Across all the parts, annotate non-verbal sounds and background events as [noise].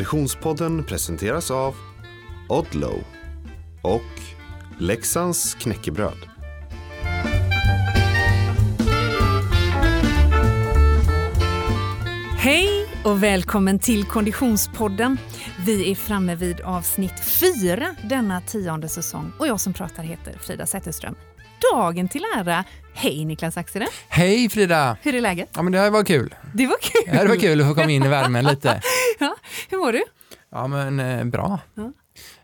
Konditionspodden presenteras av Odlow och Leksands knäckebröd. Hej och välkommen till Konditionspodden. Vi är framme vid avsnitt fyra denna tionde säsong och jag som pratar heter Frida Zetterström. Dagen till ära. Hej Niklas Axel. Hej Frida! Hur är läget? Ja men det här var kul. Det var kul. Det här var kul att få komma in i värmen lite. [laughs] hur mår du? Ja men eh, bra. Ja.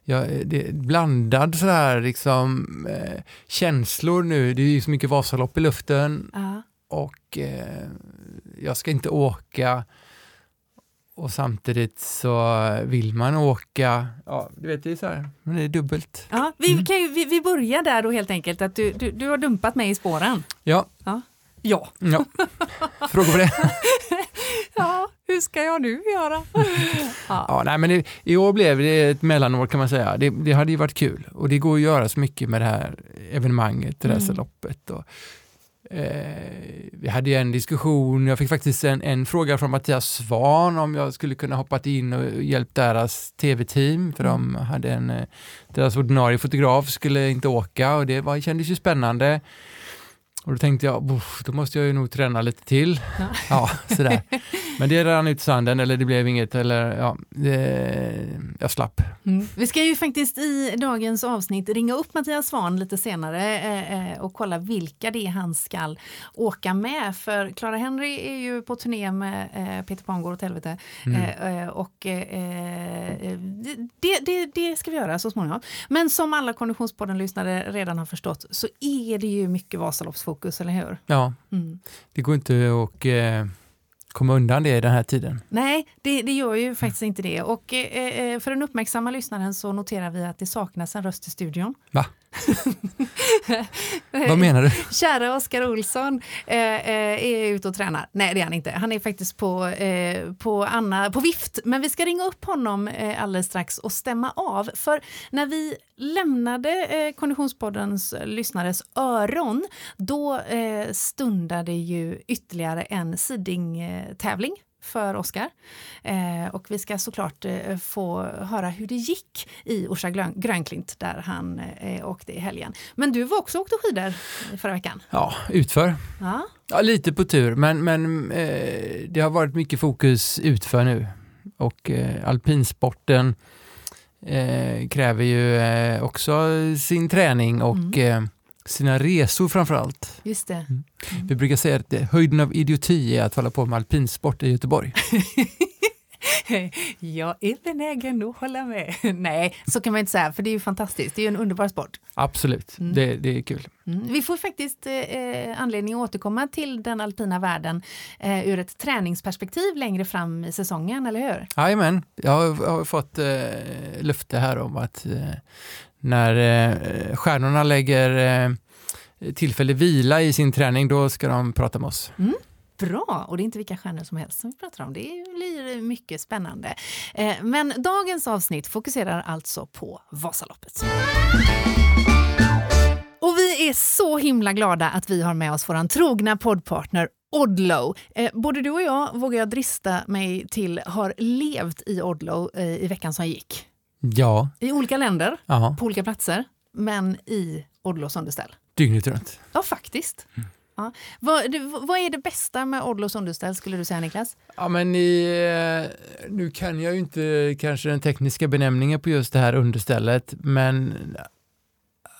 Ja, det är blandad sådär liksom eh, känslor nu. Det är ju så mycket Vasalopp i luften Ja. och eh, jag ska inte åka och samtidigt så vill man åka. Ja, du vet det är så här, men det är dubbelt. Ja, vi, kan ju, vi, vi börjar där då helt enkelt, att du, du, du har dumpat mig i spåren. Ja, Ja. Ja. [laughs] ja. Frågor på det? [laughs] ja, hur ska jag nu göra? [laughs] ja. Ja, nej, men i, i år blev det ett mellanår kan man säga. Det, det hade ju varit kul och det går att göra så mycket med det här evenemanget, det Mm. här loppet. Och, eh, vi hade ju en diskussion, jag fick faktiskt en, en fråga från Mattias Svan om jag skulle kunna hoppat in och hjälpt deras tv-team för de hade en, eh, deras ordinarie fotograf skulle inte åka och det var, kändes ju spännande. Och då tänkte jag, "Uff, då måste jag ju nog träna lite till. Ja. Ja, sådär. [laughs] Men det rann ut sanden, eller det blev inget, eller ja, det, jag slapp. Mm. Vi ska ju faktiskt i dagens avsnitt ringa upp Mattias Svahn lite senare eh, eh, och kolla vilka det är han ska åka med. För Clara Henry är ju på turné med eh, Peter Pan går åt helvete. Mm. Eh, eh, och eh, det, det, det ska vi göra så småningom. Men som alla Konditionspodden-lyssnare redan har förstått så är det ju mycket Vasaloppsfokus, eller hur? Ja, Mm. det går inte att komma undan det i den här tiden. Nej, det, det gör ju faktiskt inte det. Och eh, eh, för den uppmärksamma lyssnaren så noterar vi att det saknas en röst i studion. Va? [laughs] Vad menar du? Kära Oskar Olsson eh, eh, är ute och tränar. Nej, det är han inte. Han är faktiskt på, eh, på, Anna, på vift. Men vi ska ringa upp honom eh, alldeles strax och stämma av. För när vi lämnade eh, Konditionspoddens lyssnares öron, då eh, stundade ju ytterligare en sidingtävling för Oskar. Eh, och vi ska såklart eh, få höra hur det gick i Orsa Grön- Grönklint där han eh, åkte i helgen. Men du var också åkte skidor förra veckan. Ja, utför. Ja. Ja, lite på tur, men, men eh, det har varit mycket fokus utför nu. Och eh, alpinsporten eh, kräver ju också sin träning och eh, sina resor framför allt. Just det. Vi brukar säga att höjden av idioti är att hålla på med alpinsport i Göteborg. [laughs] Jag är benägen att hålla med. [laughs] Nej, så kan man inte säga, för det är ju fantastiskt. Det är ju en underbar sport. Absolut, Mm. det, det är kul. Mm. Vi får faktiskt eh, anledning att återkomma till den alpina världen eh, ur ett träningsperspektiv längre fram i säsongen, eller hur? Jajamän, jag har, jag har fått eh, löfte här om att eh, när eh, stjärnorna lägger eh, tillfällig vila i sin träning, då ska de prata med oss. Mm, bra, och det är inte vilka stjärnor som helst som vi pratar om. Det blir mycket spännande. Eh, men dagens avsnitt fokuserar alltså på Vasaloppet. Och vi är så himla glada att vi har med oss vår trogna poddpartner Odlow. Eh, både du och jag, vågar jag drista mig till, har levt i Odlow eh, i veckan som gick. Ja, I olika länder, ja, på olika platser, men i Odlows underställ. dygnet runt. Ja, faktiskt. Ja. Vad, det, vad är det bästa med Odlows underställ skulle du säga Niklas? Ja, men i, eh, nu kan jag ju inte kanske den tekniska benämningen på just det här understället, men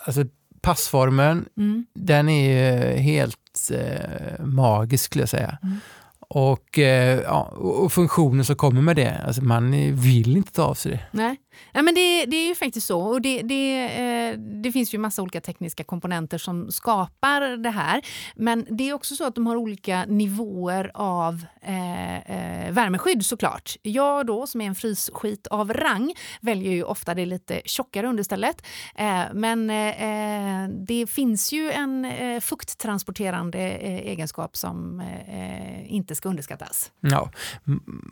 alltså passformen, Mm. den är ju helt eh, magisk skulle jag säga. Mm. Och, eh, ja, och funktionen som kommer med det, alltså man vill inte ta av sig det. Nej. Nej, men det, det är ju faktiskt så. Och det, det, eh, det finns ju massa olika tekniska komponenter som skapar det här. Men det är också så att de har olika nivåer av eh, eh, värmeskydd såklart. Jag då, som är en frysskit av rang, väljer ju ofta det lite tjockare understället. Eh, men eh, det finns ju en eh, fukttransporterande eh, egenskap som eh, inte ska underskattas. Ja.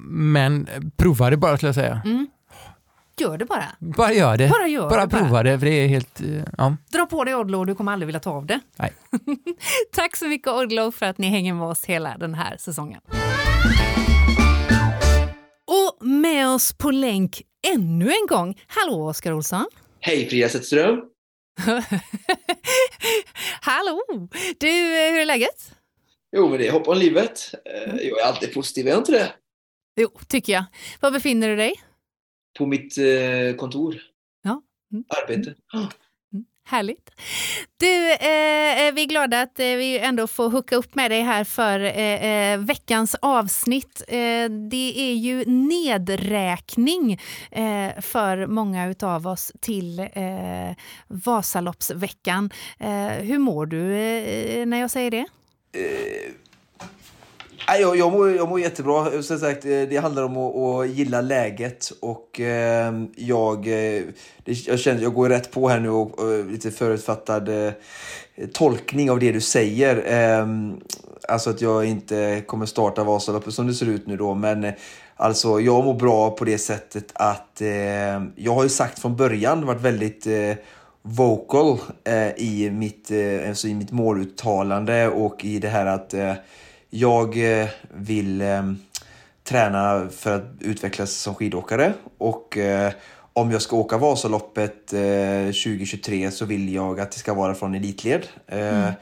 Men prova det bara skulle jag säga. Mm. Gör det bara. Bara gör det. Bara gör bara det. prova det, för det är helt... eh, Ja. Dra på dig Odlo, du kommer aldrig vilja ta av det. Nej. [laughs] Tack så mycket Odlo för att ni hänger med oss hela den här säsongen. Och med oss på länk ännu en gång. Hallå Oskar Olsson! Hej Frida Zetterström! [laughs] Hallå! Du, eh, hur är läget? Jo, men det är hopp om livet. Eh, jag är alltid positiv, är jag inte det? Jo, tycker jag. Var befinner du dig? På mitt eh, kontor. Ja. Mm. Arbete. Mm. Härligt. Du, eh, vi är glada att eh, vi ändå får hooka upp med dig här för eh, eh veckans avsnitt. Eh, det är ju nedräkning eh, för många av oss till Vasaloppsveckan. hur mår du när jag säger det? Jag, jag, mår, jag mår jättebra. Eh, som sagt, eh, det handlar om att, att gilla läget. Och ehm, eh, jag, det, jag känner jag går rätt på här nu och, och lite förutfattad eh, tolkning av det du säger. Eh, alltså att jag inte kommer starta Vasaloppet som det ser ut nu då. Men eh, alltså, jag mår bra på det sättet att eh, jag har ju sagt från början, varit väldigt eh, vocal i, mitt, alltså i mitt måluttalande och i det här att jag eh, vill eh, träna för att utvecklas som skidåkare och eh, om jag ska åka Vasaloppet 2023 så vill jag att det ska vara från elitled. Mm.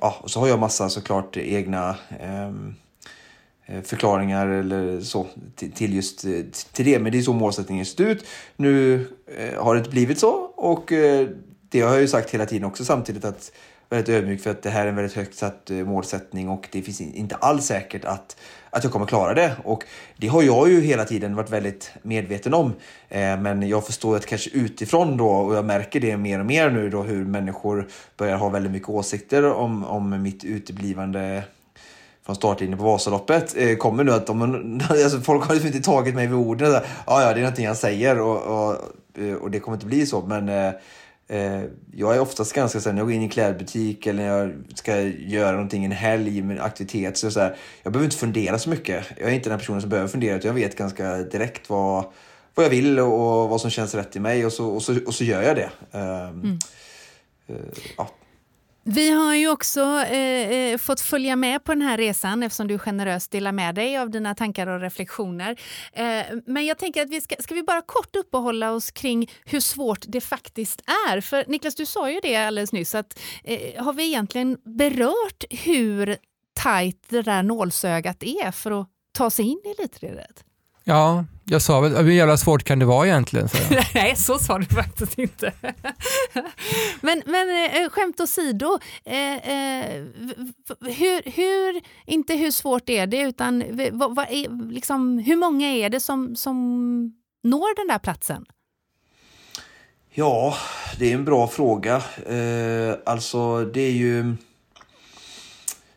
ja, och så har jag massa såklart egna förklaringar eller så till just till det. Men det är så målsättningen ser ut. Nu har det inte blivit så och det har jag ju sagt hela tiden också samtidigt att väldigt ödmjuk för att det här är en väldigt högt satt eh, målsättning och det finns inte alls säkert att, att jag kommer klara det. Och det har jag ju hela tiden varit väldigt medveten om. Eh, men jag förstår att kanske utifrån då, och jag märker det mer och mer nu då hur människor börjar ha väldigt mycket åsikter om, om mitt uteblivande från startlinjen på Vasaloppet eh, kommer nu att de, [laughs] alltså folk har liksom inte tagit mig vid orden. Ja, ja, det är någonting jag säger och, och, eh, och det kommer inte bli så. Men Eh, jag är oftast ganska så när jag går in i en klädbutik eller när jag ska göra någonting en helg med aktivitet. Så, så här, jag behöver inte fundera så mycket. Jag är inte den personen som behöver fundera utan jag vet ganska direkt vad, vad jag vill och vad som känns rätt i mig och så, och så, och så gör jag det. Um, mm. uh, ja. Vi har ju också eh, eh, fått följa med på den här resan eftersom du generöst delar med dig av dina tankar och reflektioner. Eh, men jag tänker att vi ska, ska vi bara kort uppehålla oss kring hur svårt det faktiskt är. För Niklas, du sa ju det alldeles nyss att eh, har vi egentligen berört hur tajt det där nålsögat är för att ta sig in i elitredet? Ja, jag sa väl, hur jävla svårt kan det vara egentligen? Så [laughs] Nej, så sa du faktiskt inte. [laughs] men, men äh, skämt åsido, äh, äh, hur, hur, inte hur svårt är det, utan vad, vad är, liksom, hur många är det som, som når den där platsen? Ja, det är en bra fråga. Eh, alltså, det är ju...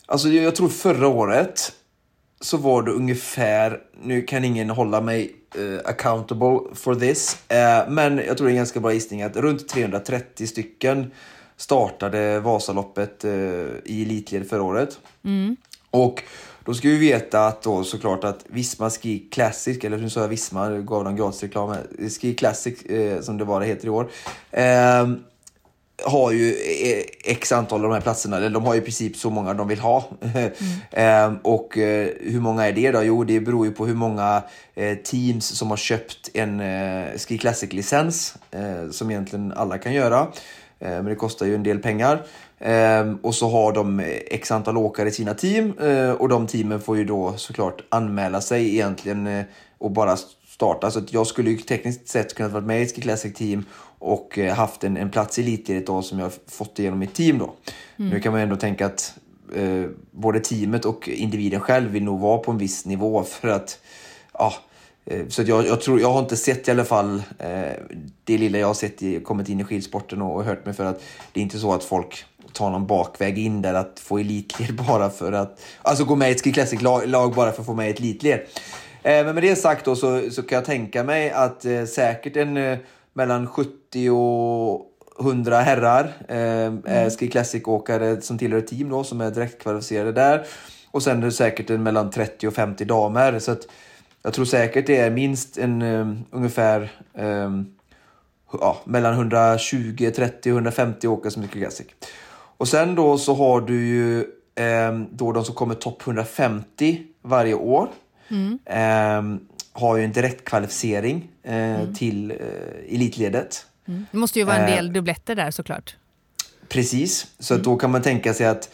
Alltså, jag tror förra året så var det ungefär, nu kan ingen hålla mig uh, accountable for this, uh, men jag tror det är en ganska bra gissning att runt 330 stycken startade Vasaloppet uh, i elitled förra året. Mm. Och då ska vi veta att då såklart att Visma Ski Classic, eller nu sa jag Visma, gav dem gratis reklam, Ski Classic som det var det heter i år har ju eh, x antal av de här platserna, eller de har ju i princip så många de vill ha. Mm. [laughs] ehm, och eh, hur många är det då? Jo, det beror ju på hur många eh, teams som har köpt en eh, Ski Classic-licens, eh, som egentligen alla kan göra. Ehm, men det kostar ju en del pengar. Ehm, och så har de eh, x antal åkare i sina team eh, och de teamen får ju då såklart anmäla sig egentligen och bara starta. Så jag skulle ju tekniskt sett kunnat vara med i ett Ski Classic team och eh, haft en, en plats i elitidrott då som jag fått igenom mitt team då. Mm. Nu kan man ändå tänka att eh, både teamet och individen själv vill nog vara på en viss nivå för att ja, eh, så att jag, jag, tror, jag har inte sett i alla fall eh, det lilla jag har sett i, kommit in i skidsporten och, och hört mig för att det är inte så att folk tar någon bakväg in där att få elitled [laughs] bara för att, alltså gå med i ett Ski Classic-lag bara för att få med i ett elitled. Eh, men med det sagt då så, så kan jag tänka mig att eh, säkert en eh, mellan 70 och 100 herrar. Eh, mm. Ski Classic-åkare som tillhör ett team då, som är direkt kvalificerade där. Och sen är det säkert en mellan 30 och 50 damer. Så att jag tror säkert det är minst en um, ungefär um, ja, mellan 120, 30 och 150 åkare som Ski Classic. Och sen då så har du ju um, då de som kommer topp 150 varje år. Mm. har ju en direktkvalificering eh, till eh, elitledet. Mm. Det måste ju vara en Eh, del dubbletter där såklart. Precis, så att då kan man tänka sig att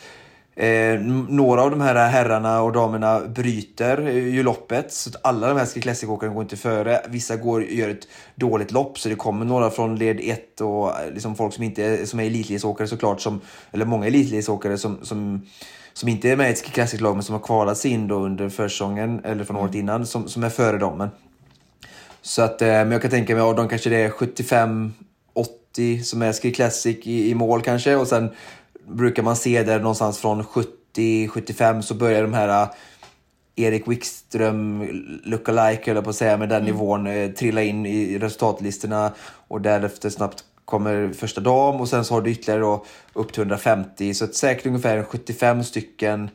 eh, några av de här herrarna och damerna bryter eh, ju loppet. Så att alla de här Ski Classic-åkarna går inte före. Vissa går, gör ett dåligt lopp, så det kommer några från led 1 och eh, liksom folk som inte är, som är elitledsåkare såklart, som, eller många elitledsåkare som, som, som inte är med i ett Ski Classic-lag men som har kvalat sig in då under försäsongen eller från året innan, som, som är före dem. Men, så att, eh, men jag kan tänka mig, ja, de kanske det är 75 80 som är Ski Classic i, i mål kanske och sen brukar man se där någonstans från 70-75 så börjar de här uh, Erik Wikström lookalike höll jag på att säga med den nivån eh, trilla in i resultatlistorna och därefter snabbt kommer första dam och sen så har du ytterligare då upp till 150 så att säkert ungefär 75 stycken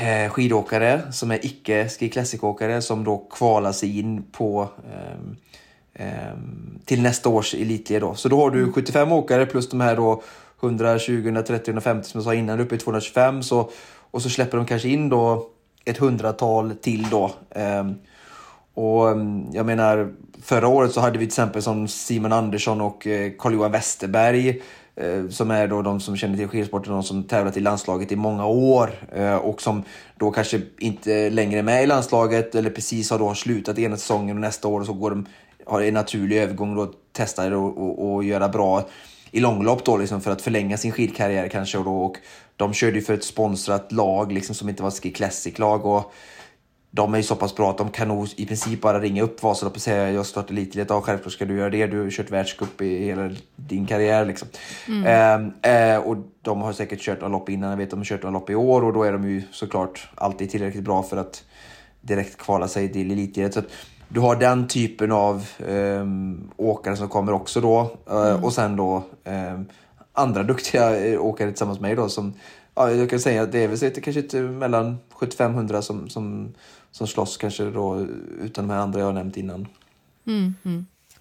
eh, skidåkare som är icke Ski Classic-åkare som då kvalar sig in på ehm, ehm, till nästa års elitled. Då. Så då har du 75 åkare plus de här då 120, 130, 150 som jag sa innan, uppe i 225. Så, och så släpper de kanske in då ett hundratal till då. Ehm, och mm, jag menar, förra året så hade vi till exempel som Simon Andersson och eh, Carl-Johan Westerberg eh, som är då de som känner till skidsporten, de som tävlat i landslaget i många år eh, och som då kanske inte längre är med i landslaget eller precis har då slutat ena säsongen och nästa år så går de, har en naturlig övergång då testar och, och, och göra bra i långlopp då liksom för att förlänga sin skidkarriär kanske och då och de körde ju för ett sponsrat lag liksom som inte var ett Ski Classic-lag och de är ju så pass bra att de kan nog i princip bara ringa upp Vasaloppet och säga jag startar elitidrott. Ja, självklart ska du göra det. Du har kört världscup i hela din karriär. Liksom. Eh, eh, och de har säkert kört några lopp innan. Jag vet att de har kört några lopp i år och då är de ju såklart alltid tillräckligt bra för att direkt kvala sig till elitidrott. Så att du har den typen av ehm, åkare som kommer också då. Eh, Och sen då ehm, andra duktiga eh, åkare tillsammans med mig då som Ja, jag kan säga att det är väl det kanske inte mellan 7500 som, som, som slåss kanske då utan de här andra jag har nämnt innan.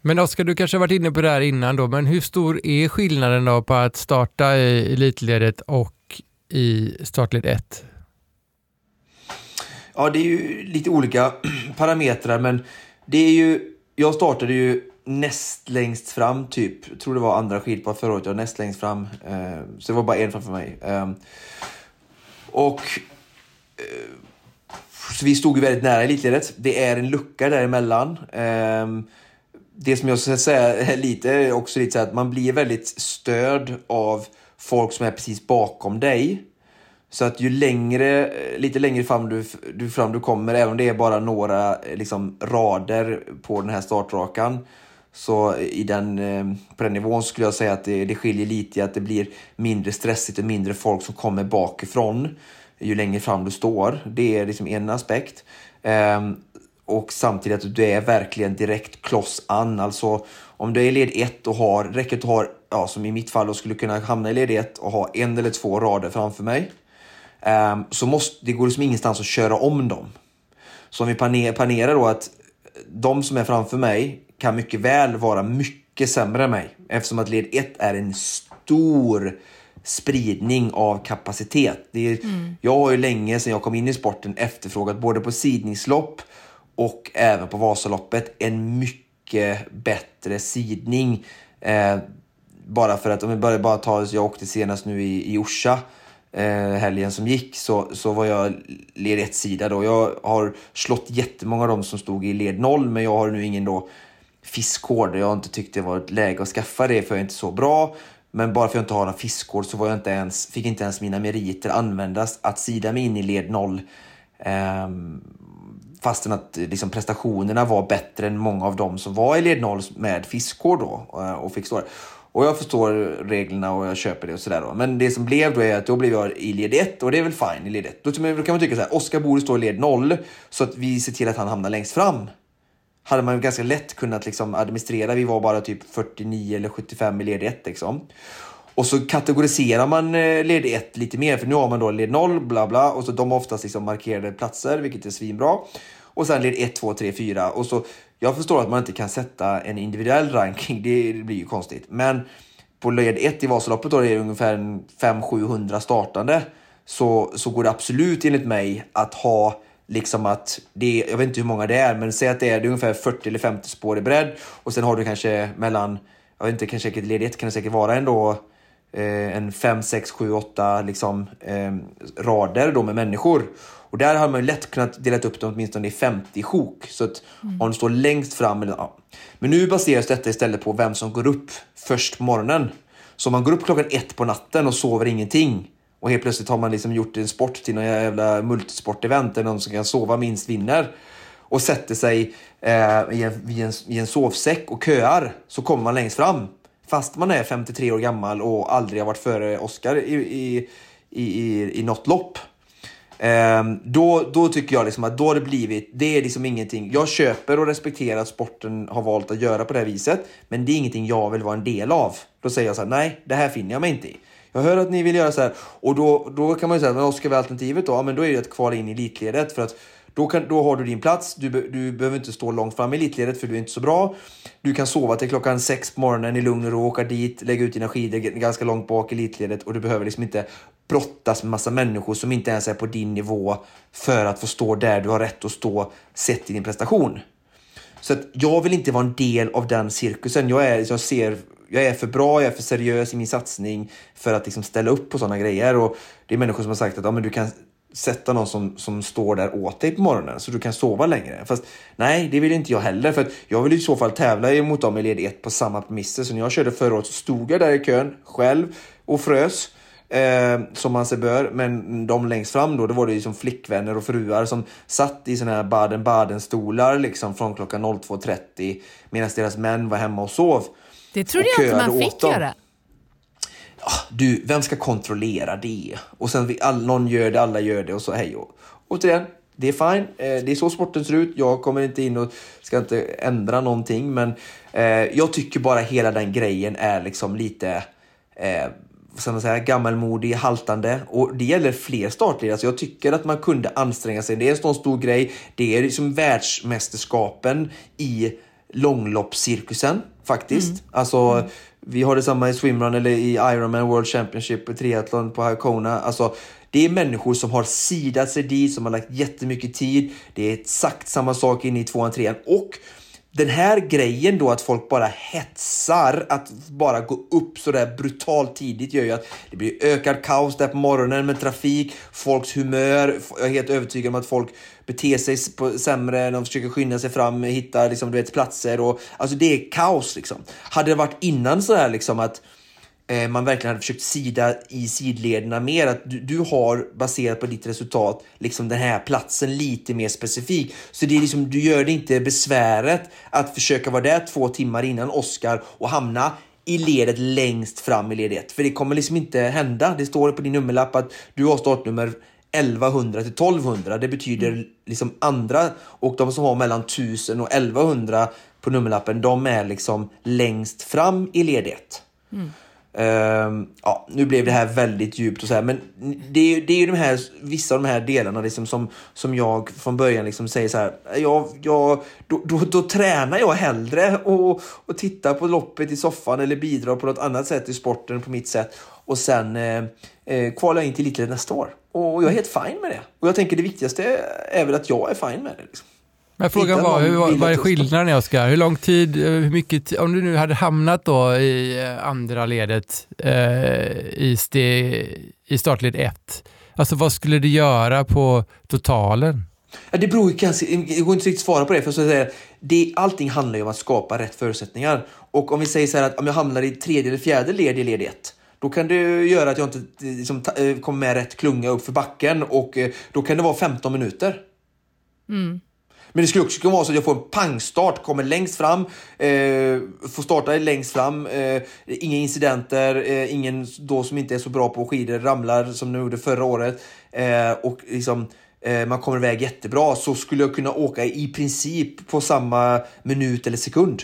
Men Oskar, du kanske har varit inne på det här innan då, men hur stor är skillnaden då på att starta i elitledet och i startled 1? Ja, det är ju lite olika [clears throat] parametrar, men det är ju... Jag startade ju näst längst fram, typ. Jag tror det var andra skidpar förra året. Jag var näst längst fram. Eh, så det var bara en framför mig. Ehm, och... Eh, så vi stod ju väldigt nära elitledet. Det är en lucka däremellan. Ehm, det som jag ska säga är lite, också lite så att man blir väldigt störd av folk som är precis bakom dig. Så att ju längre, eh, lite längre fram du, du, fram du kommer, även om det är bara några liksom, rader på den här startrakan, så i den, eh, på den nivån skulle jag säga att det, det skiljer lite i att det blir mindre stressigt och mindre folk som kommer bakifrån ju längre fram du står. Det är liksom en aspekt. Ehm, och samtidigt att du är verkligen direkt kloss an. Alltså om du är i led 1 och har, räcker att du har, ja, som i mitt fall, och skulle kunna hamna i led 1 och ha en eller två rader framför mig. Ehm, så måste, det går liksom ingenstans att köra om dem. Så om vi planerar då att de som är framför mig kan mycket väl vara mycket sämre än mig. Eftersom att led 1 är en stor spridning av kapacitet. Det är, Jag har ju länge sedan jag kom in i sporten efterfrågat både på sidningslopp och även på Vasaloppet en mycket bättre sidning. Eh, bara för att, om vi börjar bara ta, jag åkte senast nu i, i Orsa eh, helgen som gick så, så var jag led 1 sida då. Jag har slått jättemånga av dem som stod i led 0 men jag har nu ingen då fiskgård. Jag har inte tyckt det var ett läge att skaffa det för jag är inte så bra. Men bara för att jag inte har någon fiskgård så var jag inte ens, fick inte ens mina meriter användas att sida mig in i led 0. Ehm, fastän att liksom, prestationerna var bättre än många av dem som var i led 0 med fiskgård då eh, och fick stå där. Och jag förstår reglerna och jag köper det och sådär. Men det som blev då är att då blev jag i led 1 och det är väl fine i led 1. Då, då kan man tycka så här, Oskar borde stå i led 0 så att vi ser till att han hamnar längst fram. Hade man ganska lätt kunnat liksom administrera. Vi var bara typ 49 eller 75 i led 1 liksom. Och så kategoriserar man eh, led 1 lite mer, för nu har man då led 0, bla bla, och så de har oftast liksom markerade platser, vilket är svinbra. Och sen led 1, 2, 3, 4. Och så, jag förstår att man inte kan sätta en individuell ranking, det blir ju konstigt. Men på led 1 i Vasaloppet då det är ungefär 500-700 startande, så, så går det absolut enligt mig att ha liksom att det är, jag vet inte hur många det är, men säg att det är, det är ungefär 40 eller 50 spår i bredd och sen har du kanske mellan, jag vet inte, kanske säkert led 1 kan det säkert vara ändå eh, en 5, 6, 7, 8 liksom, eh, rader då med människor. Och där har man ju lätt kunnat dela upp dem åtminstone i 50 sjok. Så att mm. om du står längst fram, eller, ja. Men nu baseras detta istället på vem som går upp först på morgonen. Så om man går upp klockan ett på natten och sover ingenting och helt plötsligt har man liksom gjort en sport till någon jävla multisportevent där någon som kan sova minst vinner och sätter sig eh, i, en, i, en, i en sovsäck och köar så kommer man längst fram. Fast man är 53 år gammal och aldrig har varit före Oscar i, i, i, i, i något lopp. Eh, då, då tycker jag liksom att då har det blivit, det är liksom ingenting. Jag köper och respekterar att sporten har valt att göra på det här viset, men det är ingenting jag vill vara en del av. Då säger jag så här, nej, det här finner jag mig inte i. Jag hör att ni vill göra så här och då, då kan man ju säga, men vad ska vi alternativet då? Ja, men då är det att kvala in i elitledet för att då, kan, då har du din plats. Du, du behöver inte stå långt fram i elitledet för du är inte så bra. Du kan sova till klockan sex på morgonen i lugn och ro, åka dit, lägga ut dina skidor ganska långt bak i elitledet och du behöver liksom inte brottas med massa människor som inte ens är på din nivå för att få stå där du har rätt att stå sett i din prestation. Så att jag vill inte vara en del av den cirkusen. Jag är, jag ser, jag är för bra, jag är för seriös i min satsning för att liksom ställa upp på sådana grejer. Och det är människor som har sagt att ja, men du kan sätta någon som, som står där åt dig på morgonen så du kan sova längre. Fast nej, det vill inte jag heller. För jag vill i så fall tävla mot dem i led 1 på samma premisser. Så när jag körde förra året så stod jag där i kön själv och frös. Eh, som man sig bör. Men de längst fram då, det var det liksom flickvänner och fruar som satt i såna här Baden-Baden-stolar liksom från klockan 02.30 medan deras män var hemma och sov. Det trodde jag inte man fick göra. Du, vem ska kontrollera det? Och sen all, någon gör det, alla gör det och så hej och återigen. Det är fine. Eh, det är så sporten ser ut. Jag kommer inte in och ska inte ändra någonting, men eh, jag tycker bara hela den grejen är liksom lite eh, ska man säga, gammalmodig, haltande. Och det gäller fler startledare. Alltså jag tycker att man kunde anstränga sig. Det är en sån stor grej. Det är liksom världsmästerskapen i långloppscirkusen faktiskt. Mm. Alltså, mm. vi har detsamma i swimrun eller i Ironman World Championship triathlon på Hakona. Alltså, det är människor som har sidat sig dit, som har lagt jättemycket tid. Det är exakt samma sak inne i tvåan, trean och den här grejen då att folk bara hetsar att bara gå upp så där brutalt tidigt gör ju att det blir ökad kaos där på morgonen med trafik, folks humör. Jag är helt övertygad om att folk beter sig på sämre de försöker skynda sig fram, hitta liksom, du vet, platser och alltså det är kaos liksom. Hade det varit innan så här liksom att eh, man verkligen hade försökt sida i sidlederna mer. Att du, du, har baserat på ditt resultat liksom den här platsen lite mer specifik. Så det är liksom, du gör det inte besväret att försöka vara där två timmar innan Oscar och hamna i ledet längst fram i ledet. För det kommer liksom inte hända. Det står på din nummerlapp att du har startnummer 1100 till 1200. Det betyder mm. liksom andra och de som har mellan 1000 och 1100 på nummerlappen, de är liksom längst fram i ledet. Mm. Uh, ja, nu blev det här väldigt djupt och så här, men det, det är ju de här, vissa av de här delarna liksom som, som jag från början liksom säger så här, jag, jag, då, då, då tränar jag hellre och, och tittar på loppet i soffan eller bidrar på något annat sätt i sporten på mitt sätt och sen eh, eh, kvalar jag in till lite nästa år. Och jag är helt fine med det. Och jag tänker det viktigaste är väl att jag är fine med det. Liksom. Men frågan var, hur, vad är skillnaden Oskar? Hur lång tid, eh, hur mycket, om du nu hade hamnat då i eh, andra ledet eh, i, ste, i startled 1, alltså vad skulle du göra på totalen? Ja, det beror ju ganska, det går inte riktigt att svara på det, för så att säga, det, allting handlar ju om att skapa rätt förutsättningar. Och om vi säger så här att om jag hamnar i tredje eller fjärde led i led 1, då kan det göra att jag inte liksom, kommer med rätt klunga upp för backen och då kan det vara 15 minuter. Mm. Men det skulle också kunna vara så att jag får en pangstart, kommer längst fram, eh, får starta längst fram, eh, inga incidenter, eh, ingen då som inte är så bra på skidor ramlar som de gjorde förra året eh, och liksom eh, man kommer iväg jättebra så skulle jag kunna åka i princip på samma minut eller sekund.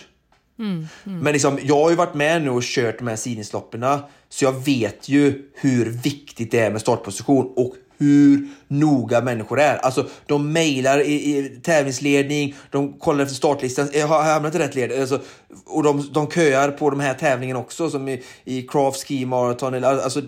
Mm, mm. Men liksom, jag har ju varit med nu och kört de här sidningsloppen så jag vet ju hur viktigt det är med startposition och hur noga människor är. Alltså, de mejlar i, i tävlingsledning, de kollar efter startlistan. Eh, jag har hamnat i rätt led? Alltså, och de, de köar på de här tävlingarna också, som i, i Craft Ski Marathon. Alltså,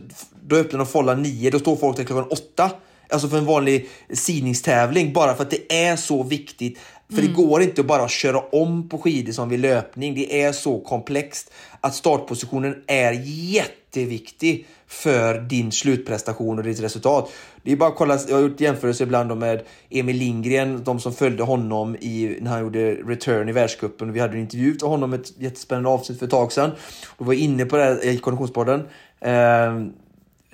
då öppnar de follan nio, då står folk där klockan åtta. alltså för en vanlig sidningstävling bara för att det är så viktigt. För det går inte bara att köra om på skidor som vid löpning. Det är så komplext att startpositionen är jätteviktig för din slutprestation och ditt resultat. Det är bara att kolla, jag har gjort jämförelser ibland med Emil Lindgren, de som följde honom i, när han gjorde return i världscupen. Vi hade en intervju av honom, ett jättespännande avsnitt för ett tag sedan. Då var inne på det här i Konditionspodden. Eh,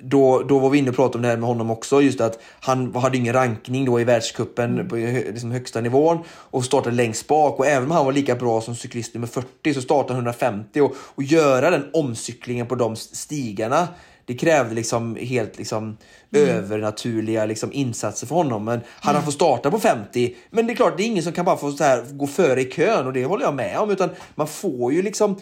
då, då var vi inne och pratade om det här med honom också. Just att han hade ingen rankning då i världscupen på hö- liksom högsta nivån och startade längst bak. Och även om han var lika bra som cyklist nummer 40 så startade han 150. Och, och göra den omcyklingen på de stigarna det krävde liksom helt liksom övernaturliga liksom insatser för honom. Men hade han fått starta på 50, men det är klart, det är ingen som kan bara få så här, gå före i kön och det håller jag med om. Utan man får ju liksom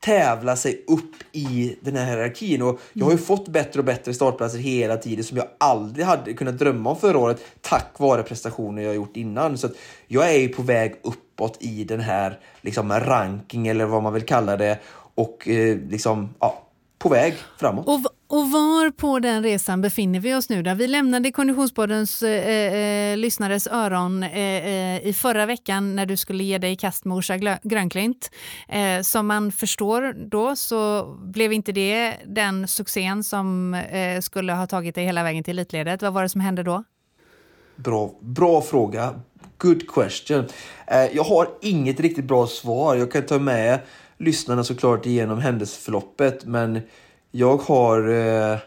tävla sig upp i den här hierarkin. Och jag har ju fått bättre och bättre startplatser hela tiden som jag aldrig hade kunnat drömma om förra året tack vare prestationer jag gjort innan. Så jag är ju på väg uppåt i den här liksom, ranking eller vad man vill kalla det och eh, liksom, ja, på väg framåt. Och, och var på den resan befinner vi oss nu? Där vi lämnade Konditionspoddens eh, eh, lyssnares öron eh, eh, i förra veckan när du skulle ge dig i kast med Orsa Grönklint. Eh, som man förstår då så blev inte det den succén som eh, skulle ha tagit dig hela vägen till elitledet. Vad var det som hände då? Bra, bra fråga. Good question. Eh, jag har inget riktigt bra svar. Jag kan ta med lyssnarna såklart igenom händelseförloppet, men jag har, eh,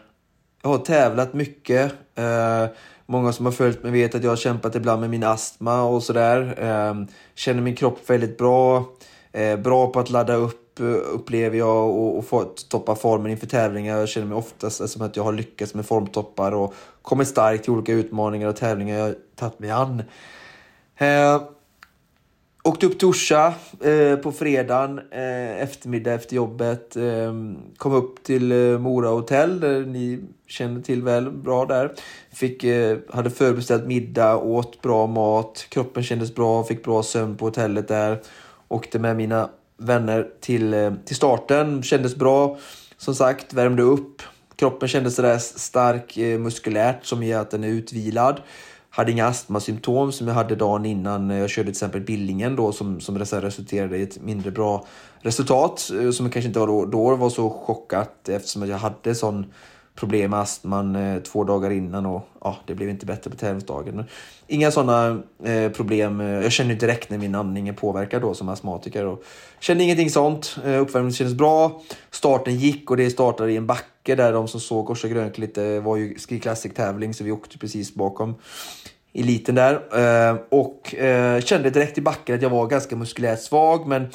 jag har tävlat mycket. Eh, många som har följt mig vet att jag har kämpat ibland med min astma och sådär. Eh, känner min kropp väldigt bra. Eh, bra på att ladda upp eh, upplever jag och, och få toppa formen inför tävlingar. Jag känner mig oftast som att jag har lyckats med formtoppar och kommit starkt till olika utmaningar och tävlingar jag har tagit mig an. Ehm, Åkte upp till Orsa eh, på fredagen eh, eftermiddag efter jobbet. Eh, kom upp till eh, Mora hotell, där ni känner till väl bra där. Fick, eh, hade förbeställt middag, åt bra mat, kroppen kändes bra, fick bra sömn på hotellet där. Åkte med mina vänner till, eh, till starten, kändes bra. Som sagt, värmde upp. Kroppen kändes sådär stark eh, muskulärt som gör att den är utvilad. Hade inga astmasymptom som jag hade dagen innan jag körde till exempel Billingen då som, som resulterade i ett mindre bra resultat. Eh, som kanske inte var då, då var så chockat eftersom jag hade sån problem med astman eh, två dagar innan och ja, det blev inte bättre på tävlingsdagen. Inga sådana eh, problem. Eh, jag känner direkt när min andning är påverkad då som astmatiker. Och kände ingenting sånt. Eh, Uppvärmningen kändes bra. Starten gick och det startade i en backe där de som såg korsa Grönklint lite var ju Ski Classic-tävling så vi åkte precis bakom eliten där. Eh, och eh, kände direkt i backen att jag var ganska muskulärt svag men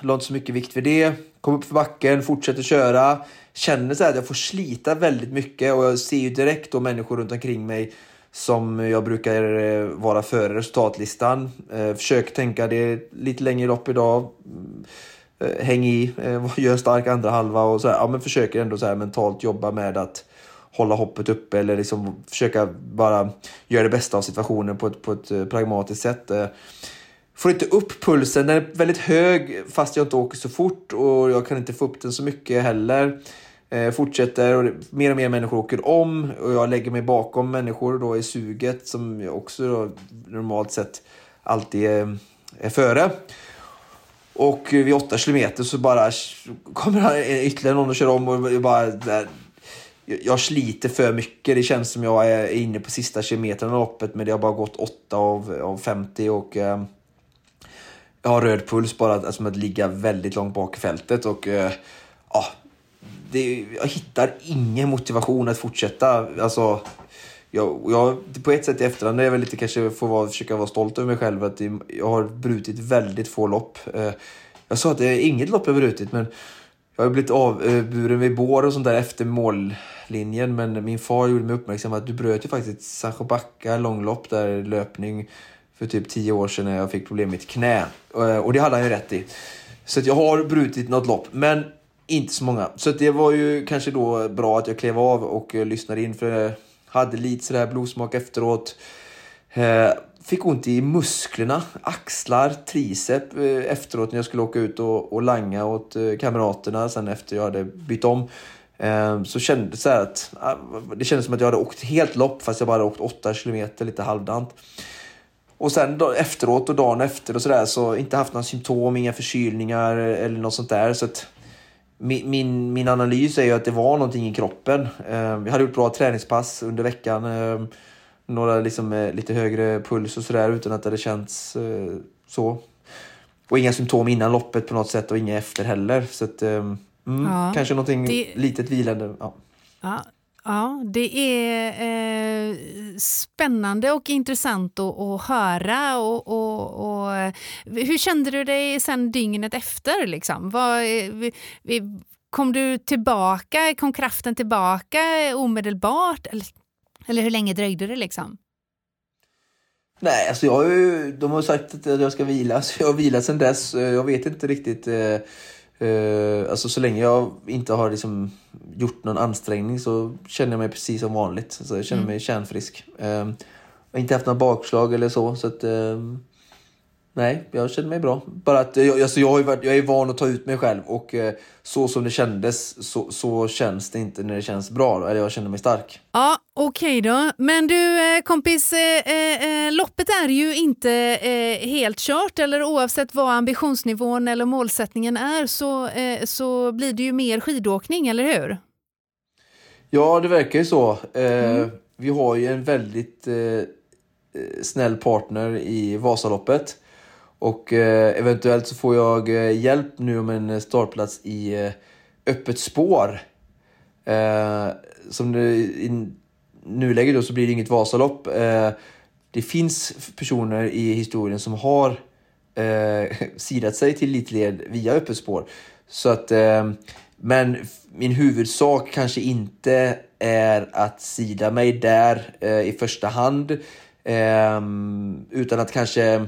la inte så mycket vikt vid det. Kom upp för backen, fortsätter köra. Känner så här att jag får slita väldigt mycket och jag ser ju direkt då människor runt omkring mig som jag brukar eh, vara före resultatlistan. Eh, försök tänka det lite längre lopp idag. Mm, eh, häng i, [laughs] gör stark andra halva och så här, ja, men försöker ändå så här mentalt jobba med att hålla hoppet uppe eller liksom försöka bara göra det bästa av situationen på ett, på ett pragmatiskt sätt. Får inte upp pulsen, den är väldigt hög fast jag inte åker så fort och jag kan inte få upp den så mycket heller. Eh, fortsätter och det- mer och mer människor åker om och jag lägger mig bakom människor då i suget som jag också då, normalt sett alltid är, är före. Och vid åtta kilometer så bara kommer ytterligare någon och kör om och jag bara där, jag sliter för mycket. Det känns som jag är inne på sista kilometern av loppet men det har bara gått 8 av, av 50 och eh, har röd puls bara alltså, med att ligga väldigt långt bak i fältet och eh, ja, det, jag hittar ingen motivation att fortsätta. Alltså, jag, jag, på ett sätt i efterhand är jag väl lite kanske får vara, försöka vara stolt över mig själv att jag har brutit väldigt få lopp. Eh, jag sa att det är inget lopp jag har brutit men jag har blivit avburen eh, vid bår och sånt där efter mållinjen men min far gjorde mig uppmärksam att du bröt ju faktiskt Sancho Backa långlopp där löpning för typ tio år sedan när jag fick problem med mitt knä. Eh, och det hade han ju rätt i. Så att jag har brutit något lopp, men inte så många. Så att det var ju kanske då bra att jag klev av och eh, lyssnade in för jag hade lite sådär blodsmak efteråt. Eh, fick ont i musklerna, axlar, tricep efteråt när jag skulle åka ut och, och langa åt kamraterna sen efter jag hade bytt om. Så kändes det, att, ah, det kändes som att jag hade åkt helt lopp fast jag bara hade åkt 8 kilometer lite halvdant. Och sen då, efteråt och dagen efter och sådär så inte haft några symptom, inga förkylningar eller något sånt där. Så att min, min, min analys är ju att det var någonting i kroppen. Jag hade gjort bra träningspass under veckan. Eh, några liksom, eh, lite högre puls och sådär utan att det hade känts eh, så. Och inga symptom innan loppet på något sätt och inga efter heller. Så att, eh, mm, ja, kanske någonting det... litet vilande. Ja. Ja, Ja, det är eh, spännande och intressant att, att höra. Och, och, och, eh, hur kände du dig sen dygnet efter? Liksom? Var, eh, kom du tillbaka? Kom kraften tillbaka omedelbart? Eller, eller hur länge dröjde det? liksom? Nej, alltså jag har ju, de har sagt att jag ska vila, så jag har vilat sen dess. Jag vet inte riktigt. Eh, Uh, alltså så länge jag inte har liksom gjort någon ansträngning så känner jag mig precis som vanligt. Så jag känner mm. mig kärnfrisk. Uh, jag har inte haft några bakslag eller så. så att, uh, nej, jag känner mig bra. Bara att jag, alltså jag, har varit, jag är van att ta ut mig själv och eh, så som det kändes så, så känns det inte när det känns bra. Eller jag känner mig stark. Ja, Okej då. Men du eh, kompis, eh, eh, loppet är ju inte eh, helt kört eller oavsett vad ambitionsnivån eller målsättningen är så, så blir det ju mer skidåkning, eller hur? Ja, det verkar ju så. Mm. Vi har ju en väldigt snäll partner i Vasaloppet. Och eventuellt så får jag hjälp nu om en startplats i öppet spår. som det, nuläget då så blir det inget Vasalopp. Eh, det finns personer i historien som har eh, sidat sig till elitled via öppet spår. Så att, eh, men min huvudsak kanske inte är att sida mig där eh, i första hand. Eh, utan att kanske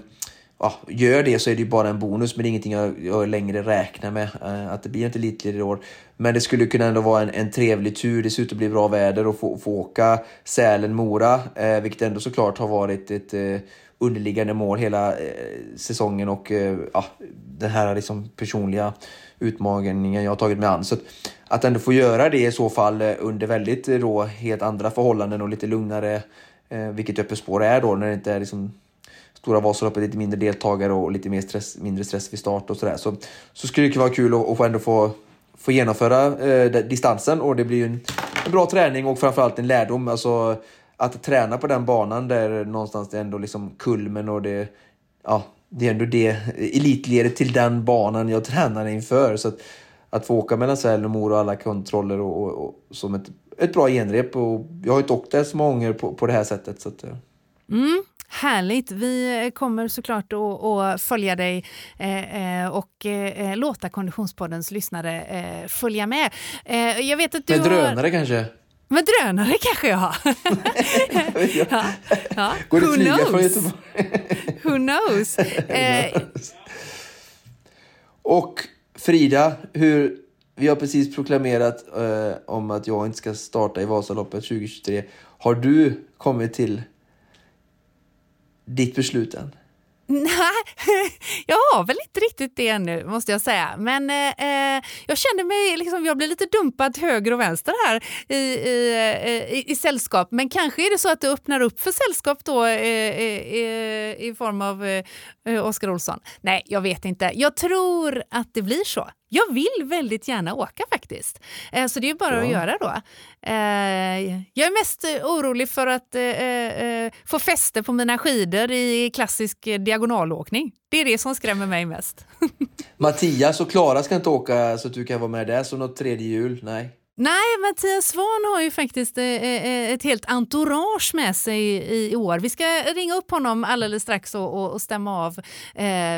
ja, gör det så är det ju bara en bonus, men det är ingenting jag, jag längre räknar med. Eh, att det blir inte elitled i år. Men det skulle kunna ändå vara en, en trevlig tur. Det ser ut att bli bra väder och få, få åka Sälen-Mora, eh, vilket ändå såklart har varit ett eh, underliggande mål hela eh, säsongen och eh, ja, den här liksom personliga utmaningen jag har tagit mig an. Så att, att ändå få göra det i så fall under väldigt då, helt andra förhållanden och lite lugnare, vilket öppet spår är då när det inte är liksom Stora Vasaloppet lite mindre deltagare och lite mer stress, mindre stress vid start och sådär. Så, så skulle det vara kul att, att ändå få, få genomföra eh, distansen och det blir ju en, en, bra träning och framförallt en lärdom. Alltså att träna på den banan där någonstans det är ändå liksom kulmen och det, ja, det är ändå det elitledet till den banan jag tränar inför. Så att, att få åka mellan Sälen och Mora och alla kontroller och, och, och, som ett, ett bra genrep. Och jag har inte åkt där så många gånger på, på det här sättet. Så att, eh. mm. Härligt! Vi kommer såklart att, följa dig eh, eh, och eh, låta Konditionspoddens lyssnare följa med. Jag vet att du Med drönare har... kanske? Med drönare kanske jag har. [laughs] ja. Ja. Går det Who flyga knows? från Göteborg? Who [laughs] knows? Och Frida, hur, vi har precis proklamerat eh, om att jag inte ska starta i Vasaloppet 2023. Har du kommit till ditt beslut än? Nej, [laughs] jag har väl inte riktigt det ännu måste jag säga. Men eh, eh jag känner mig, liksom, jag blir lite dumpad höger och vänster här i, i, eh, i, i sällskap. Men kanske är det så att det öppnar upp för sällskap då eh, i, i, form av eh, Oskar Olsson. Nej, jag vet inte. Jag tror att det blir så. Jag vill väldigt gärna åka faktiskt. Eh, så det är bara ja. att göra då. Eh, jag är mest orolig för att få fäste på mina skidor i klassisk diagonalåkning. Det är det som skrämmer mig mest. [laughs] Mattias och Klara ska inte åka så att du kan vara med där som något tredje hjul? Nej. Nej, Mattias Svahn har ju faktiskt eh, eh, eh, ett helt entourage med sig i, år. Vi ska ringa upp honom alldeles strax och, stämma av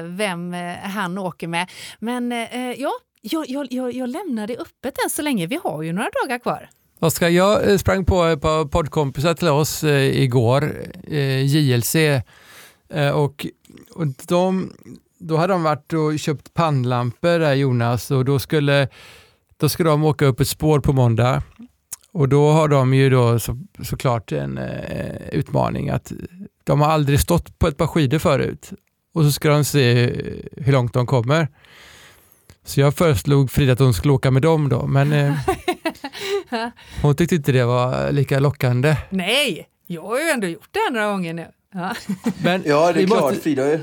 vem han åker med. Men ja, jag, jag, jag lämnar det öppet än så länge. Vi har ju några dagar kvar. Oskar, jag sprang på ett par poddkompisar till oss igår, JLC, och, och de, då hade de varit och köpt pannlampor där Jonas och då skulle, då skulle de åka upp ett spår på måndag. Och då har de ju då så, såklart en eh, utmaning att de har aldrig stått på ett par skidor förut och så ska de se hur långt de kommer. Så jag föreslog Frida att hon skulle åka med dem då, men... Eh, [laughs] Hon tyckte inte det var lika lockande. Nej, jag har ju ändå gjort det här några gånger nu. Ja. [laughs] Men Ja, det är klart. Måste, Frida ju-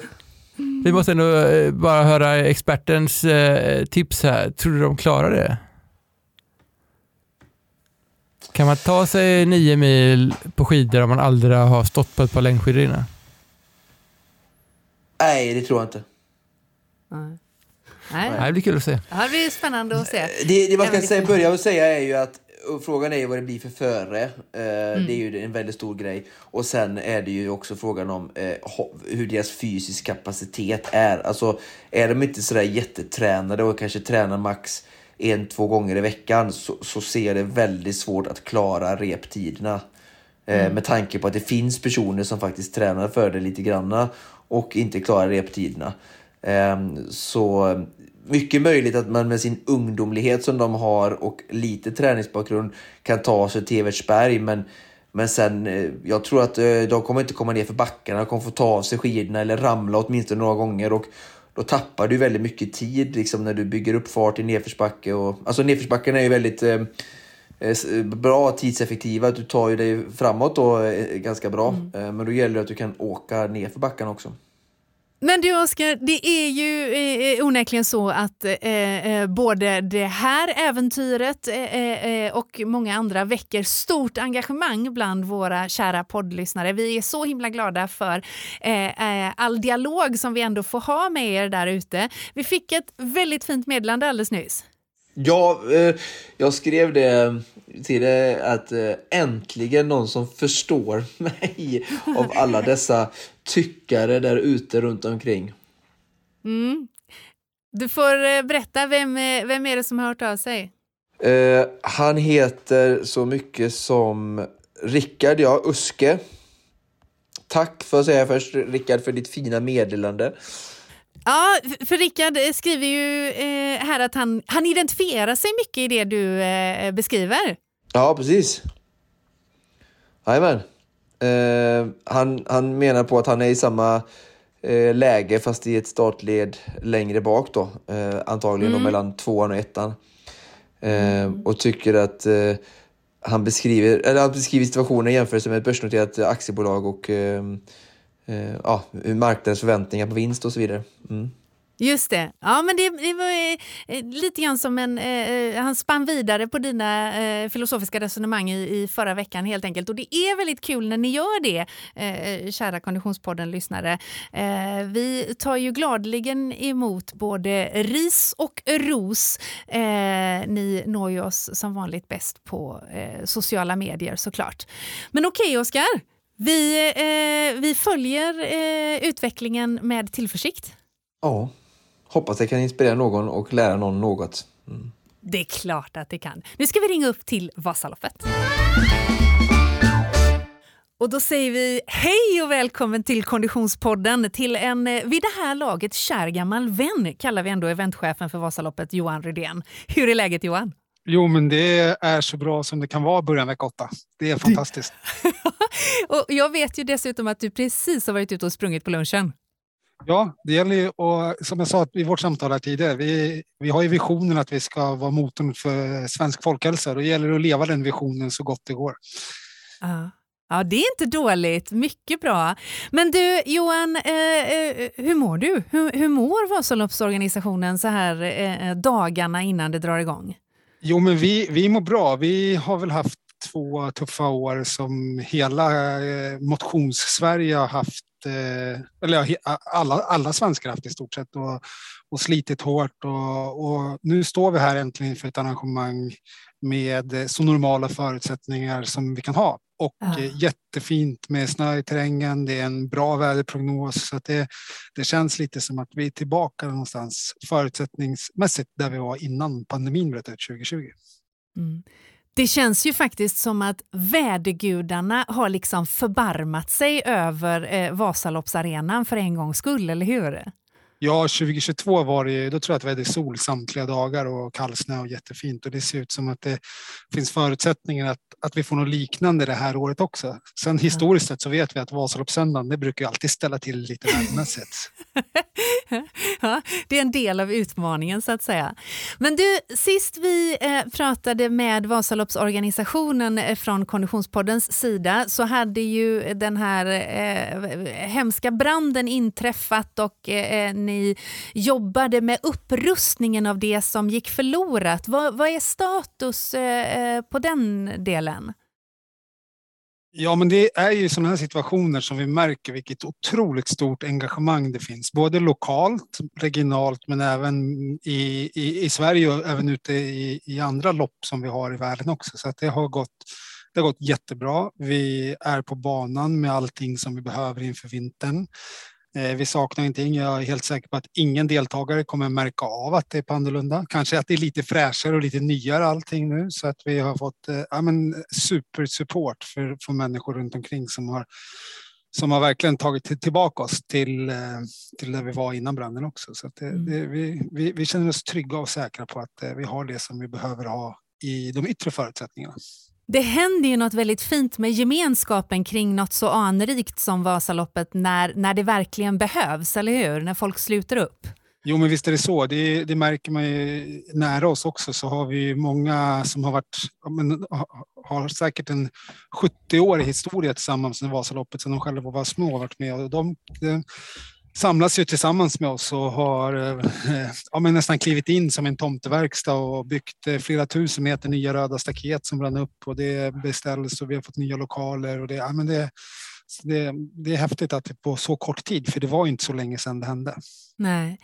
vi måste ändå eh, bara höra expertens eh, tips här. Tror du de klarar det? Kan man ta sig nio mil på skidor om man aldrig har stått på ett par längdskidor innan? Nej, det tror jag inte. Nej. Nej. Det blir kul att se. Det här blir spännande att se. Det, det man ska säga, börja med att säga är ju att och frågan är ju vad det blir för före. Eh, Det är ju en väldigt stor grej. Och sen är det ju också frågan om eh, hur deras fysisk kapacitet är. Alltså är de inte sådär jättetränade och kanske tränar max en, två gånger i veckan så, så ser det väldigt svårt att klara reptiderna. Eh, Med tanke på att det finns personer som faktiskt tränar för det lite granna och inte klarar reptiderna. Ehm, Så mycket möjligt att man med sin ungdomlighet som de har och lite träningsbakgrund kan ta sig till Evertsberg. Men, men sen, eh, jag tror att eh, de kommer inte komma ner för backarna. De kommer få ta av sig skidorna eller ramla åtminstone några gånger. Och då tappar du väldigt mycket tid liksom, när du bygger upp fart i nedförsbacke. Och, alltså nedförsbackarna är ju väldigt eh, eh, bra tidseffektiva. Du tar ju dig framåt då eh, ganska bra. Eh, Men då gäller det att du kan åka ner för backarna också. Men du Oskar, det är ju eh, eh onekligen så att eh, eh, både det här äventyret eh, eh, och många andra väcker stort engagemang bland våra kära poddlyssnare. Vi är så himla glada för eh, all dialog som vi ändå får ha med er där ute. Vi fick ett väldigt fint meddelande alldeles nyss. Ja, eh, jag skrev det till dig att eh, äntligen någon som förstår [laughs] mig av alla dessa tyckare där ute runt omkring. Mm. Du får eh, berätta, vem, eh, vem är det som har hört av sig? Eh, han heter så mycket som Rickard, ja, Uske. Tack får jag säga först, Rickard, för ditt fina meddelande. Ja, för Rickard eh, skriver ju eh, här att han, han identifierar sig mycket i det du eh, beskriver. Ja, precis. Jajamän. Eh, han, han menar på att han är i samma eh, läge fast i ett startled längre bak då. Eh, antagligen då mellan tvåan och ettan. Eh, Och tycker att han beskriver, eller han beskriver situationen i jämförelse med ett börsnoterat aktiebolag och ja, marknadens förväntningar på vinst och så vidare. Mm. Just det. Ja, men det, det var eh, eh lite grann som en... Eh, eh, han spann vidare på dina eh, filosofiska resonemang i, i förra veckan helt enkelt. Och det är väldigt kul när ni gör det, eh, eh kära Konditionspodden-lyssnare. Eh, vi tar ju gladeligen emot både ris och ros. Eh, ni når ju oss som vanligt bäst på eh, sociala medier såklart. Men okej, Oskar. Vi, eh, vi följer eh, utvecklingen med tillförsikt. Ja, hoppas det kan inspirera någon och lära någon något. Mm. Det är klart att det kan. Nu ska vi ringa upp till Vasaloppet. Och då säger vi hej och välkommen till Konditionspodden till en eh, vid det här laget kär gammal vän kallar vi ändå eventchefen för Vasaloppet Johan Rydén. Hur är läget Johan? Jo, men det är så bra som det kan vara i början vecka åtta. Det är fantastiskt. [laughs] och jag vet ju dessutom att du precis har varit ute och sprungit på lunchen. Ja, det gäller ju och som jag sa i vårt samtal här tidigare. Vi, vi har ju visionen att vi ska vara motorn för svensk folkhälsa. Då gäller det att leva den visionen så gott det går. Ja. Ja, det är inte dåligt. Mycket bra. Men du, Johan, eh, eh, hur mår du? Hur, hur mår Vasaloppsorganisationen så här eh, dagarna innan det drar igång? Jo, men vi, vi mår bra. Vi har väl haft två tuffa år som hela eh, motions-Sverige har haft. Eh, eller ja, alla, alla svenskar haft i stort sett och, och slitit hårt. Och, och nu står vi här äntligen för ett arrangemang med eh, så normala förutsättningar som vi kan ha. Och Ja. eh, jättefint med snö i terrängen. Det är en bra väderprognos. Så att det, det känns lite som att vi är tillbaka någonstans förutsättningsmässigt där vi var innan pandemin bröt ut 2020. Mm. Det känns ju faktiskt som att vädergudarna har liksom förbarmat sig över eh, Vasaloppsarenan för en gångs skull, eller hur? Ja, 2022 var det, då tror jag att vi hade sol samtliga dagar och kallsnö och jättefint och det ser ut som att det finns förutsättningar att, att vi får något liknande det här året också. Sen historiskt sett så vet vi att Vasaloppssöndagen, det brukar ju alltid ställa till lite vädermässigt. [laughs] ja, det är en del av utmaningen så att säga. Men du, sist vi eh, pratade med Vasaloppsorganisationen eh, från Konditionspoddens sida så hade ju den här eh, hemska branden inträffat och eh, ni jobbade med upprustningen av det som gick förlorat. Vad, vad är status eh, eh på den delen? Ja, men det är ju sådana här situationer som vi märker vilket otroligt stort engagemang det finns, både lokalt, regionalt, men även i, i, i Sverige och även ute i, i andra lopp som vi har i världen också. Så att det har gått det har gått jättebra. Vi är på banan med allting som vi behöver inför vintern. Eh, vi saknar ingenting. Jag är helt säker på att ingen deltagare kommer märka av att det är på annorlunda. Kanske att det är lite fräschare och lite nyare allting nu så att vi har fått eh, ja, men supersupport för, för människor runt omkring som har som har verkligen tagit tillbaka oss till, eh, till där vi var innan branden också. Så det, mm. det, vi, vi, vi, känner oss trygga och säkra på att vi har det som vi behöver ha i de yttre förutsättningarna. Det händer ju något väldigt fint med gemenskapen kring något så anrikt som Vasaloppet när, när det verkligen behövs, eller hur? När folk sluter upp. Jo, men visst är det så. Det, det märker man ju nära oss också. Så har vi många som har varit, men, har säkert en 70-årig historia tillsammans med Vasaloppet sedan de själva var små och varit med. Och de, samlas ju tillsammans med oss och har eh, ja, men nästan klivit in som en tomteverkstad och byggt eh, flera tusen meter nya röda staket som brann upp och det beställs och vi har fått nya lokaler och det, ja, men det, det, det, är häftigt att det på så kort tid, för det var inte så länge sedan det hände. Nej.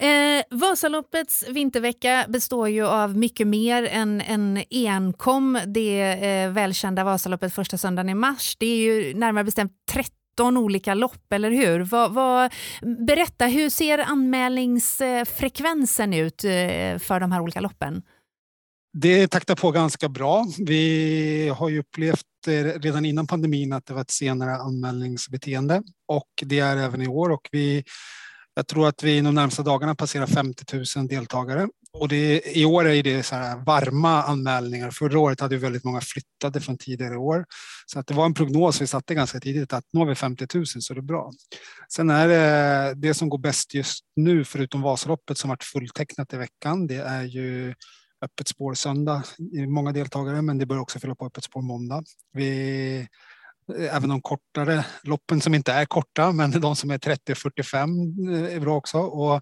Eh, Vasaloppets vintervecka består ju av mycket mer än, än enkom det eh, välkända Vasaloppet första söndagen i mars. Det är ju närmare bestämt 30 17 olika lopp, eller hur? Vad, vad, berätta, hur ser anmälningsfrekvensen ut eh, för de här olika loppen? Det taktar på ganska bra. Vi har ju upplevt eh, redan innan pandemin att det var ett senare anmälningsbeteende och det är även i år och vi jag tror att vi inom närmsta dagarna passerar 50 000 deltagare och det, i år är det så här varma anmälningar. Förra året hade vi väldigt många flyttade från tidigare år. Så att det var en prognos vi satte ganska tidigt att når vi 50 000 så är det bra. Sen är det det som går bäst just nu, förutom Vasaloppet som varit fulltecknat i veckan, det är ju öppet spår söndag, många deltagare, men det bör också fylla på öppet spår måndag. Vi, även de kortare loppen som inte är korta, men de som är 30-45 är eh, bra också. Och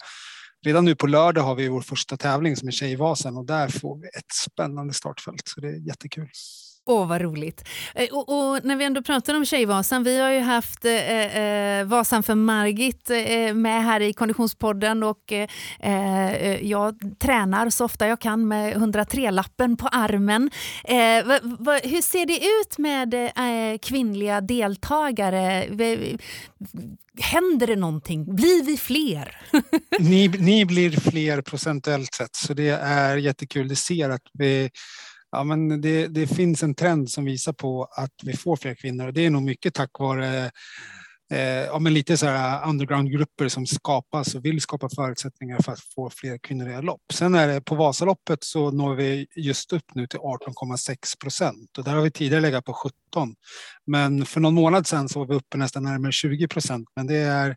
redan nu på lördag har vi vår första tävling som är Tjejvasen och där får vi ett spännande startfält. Så det är jättekul. Åh, vad roligt. Eh, och, och, när vi ändå pratar om Tjejvasan, vi har ju haft eh, eh Vasan för Margit eh, med här i Konditionspodden och eh, eh jag tränar så ofta jag kan med 103-lappen på armen. Eh, va, va, hur ser det ut med eh, kvinnliga deltagare? Händer det någonting? Blir vi fler? [laughs] ni, ni blir fler procentuellt sett, så det är jättekul. Det ser att vi Ja, men det, det, finns en trend som visar på att vi får fler kvinnor och det är nog mycket tack vare eh, ja, men lite så här undergroundgrupper som skapas och vill skapa förutsättningar för att få fler kvinnor i lopp. Sen är det på Vasaloppet så når vi just upp nu till 18,6 procent och där har vi tidigare legat på 17. Men för någon månad sedan så var vi uppe nästan närmare 20 procent. Men det är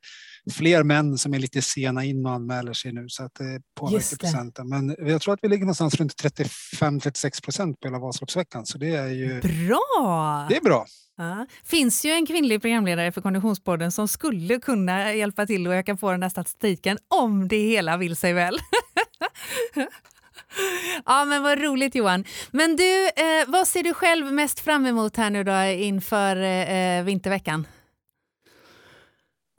fler män som är lite sena in och anmäler sig nu så att det påverkar procenten. Men jag tror att vi ligger någonstans runt 35-36 procent på hela Vasaloppsveckan så det är ju... Bra! Det är bra. Ja. finns ju en kvinnlig programledare för Konditionspodden som skulle kunna hjälpa till att öka på den där statistiken om det hela vill sig väl. [laughs] Ja, men vad roligt Johan. Men du, eh, vad ser du själv mest fram emot här nu då inför eh, vinterveckan?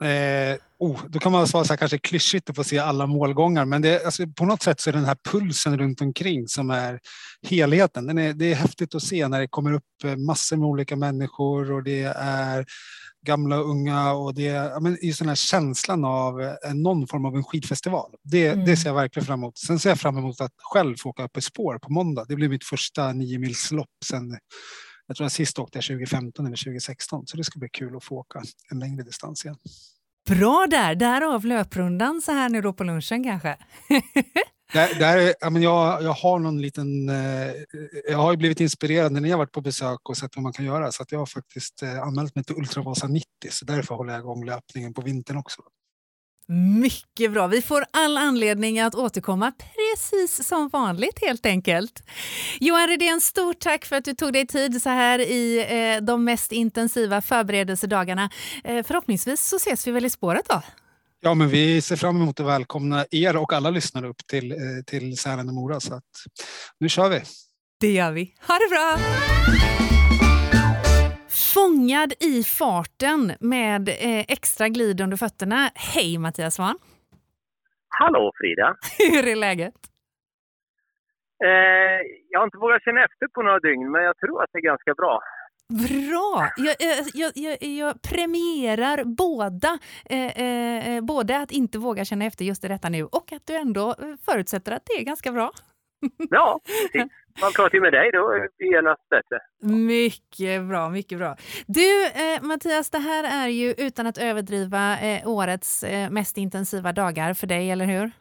Eh, oh, då kan man svara så här, kanske klyschigt att få se alla målgångar, men det, alltså, på något sätt så är den här pulsen runt omkring som är helheten. Den är, det är häftigt att se när det kommer upp eh, massor med olika människor och det är gamla och unga och det är men, just den här känslan av eh, någon form av en skidfestival. Det, mm. det ser jag verkligen fram emot. Sen ser jag fram emot att själv få åka upp i spår på måndag. Det blir mitt första nio milslopp sen jag tror att sist åkte jag 2015 eller 2016, så det ska bli kul att få åka en längre distans igen. Bra där, därav löprundan så här nu då på lunchen kanske. [laughs] Där, där, ja, men jag, jag har någon liten... Eh, jag har ju blivit inspirerad när ni har varit på besök och sett vad man kan göra. Så att jag har faktiskt eh, anmält mig till Ultravasa 90. Så därför håller jag igång löpningen på vintern också. Mycket bra. Vi får all anledning att återkomma precis som vanligt helt enkelt. Johan Redén, stort tack för att du tog dig tid så här i eh, de mest intensiva förberedelsedagarna. Eh, förhoppningsvis så ses vi väl i spåret då? Ja, men vi ser fram emot att välkomna er och alla lyssnare upp till, eh, till Sälen och Mora. Så att, nu kör vi! Det gör vi. Ha det bra! Fångad i farten med eh, extra glid under fötterna. Hej Mattias Svahn! Hallå Frida! [laughs] Hur är läget? Eh, jag har inte vågat känna efter på några dygn, men jag tror att det är ganska bra. Bra! Jag, jag, jag, jag premierar båda. Eh, eh, både att inte våga känna efter just i detta nu och att du ändå förutsätter att det är ganska bra. Ja, [laughs] precis. Man pratar ju med dig, då blir det genast bättre. Mycket bra, mycket bra. Du, eh, Mattias, det här är ju utan att överdriva eh, årets eh, mest intensiva dagar för dig, eller hur?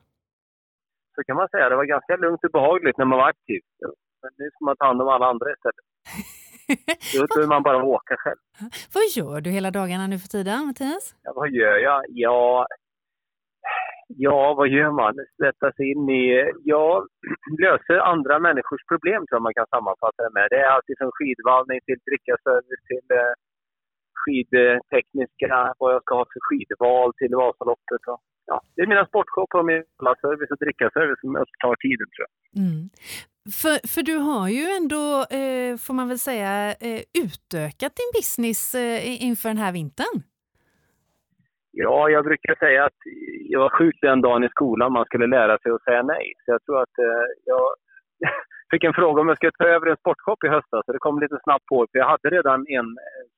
Så kan man säga. Det var ganska lugnt och behagligt när man var aktiv. Men nu ska man ta hand om alla andra istället. [laughs] Då behöver man bara åka själv. Vad gör du hela dagarna nu för tiden, Mattias? Ja, vad gör jag? Ja, ja, vad gör man? Sätta sig in i... Ja, [clears throat] löser andra människors problem, tror jag man kan sammanfatta det med. Det är alltid från skidvallning till drickaservice till eh, skidtekniska, vad jag ska ha för skidval till Vasaloppet. Och, ja, det är mina sportshop och min service och drickaservice som upptar tiden, tror jag. Mm. För, för du har ju ändå, eh, får man väl säga, eh, utökat din business eh, inför den här vintern. Ja, jag brukar säga att jag var sjuk den dagen i skolan man skulle lära sig att säga nej. Så jag tror att eh, jag [laughs] fick en fråga om jag skulle ta över en sportshop i höstas. Så det kom lite snabbt på. För jag hade redan en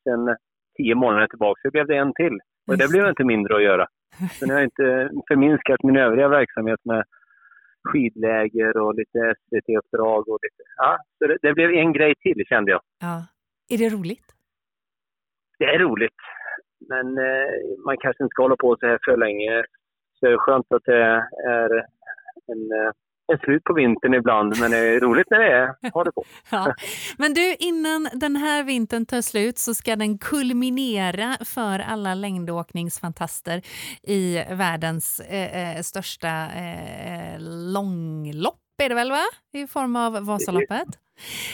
sen tio månader tillbaka. Så det blev det en till. Och det blev inte mindre att göra. Så nu har jag inte [laughs] förminskat min övriga verksamhet med skidläger och lite SVT-uppdrag och lite... Ja, så det, det, blev en grej till kände jag. Ja. Är det roligt? Det är roligt. Men eh, man kanske inte ska hålla på så här för länge. Så det är skönt att det är en, eh, en slut på vintern ibland, men det är roligt när det är. Ha det på. [laughs] ja. Men du, innan den här vintern tar slut så ska den kulminera för alla längdåkningsfantaster i världens eh, eh största eh, eh långlopp är det väl, va? I form av Vasaloppet.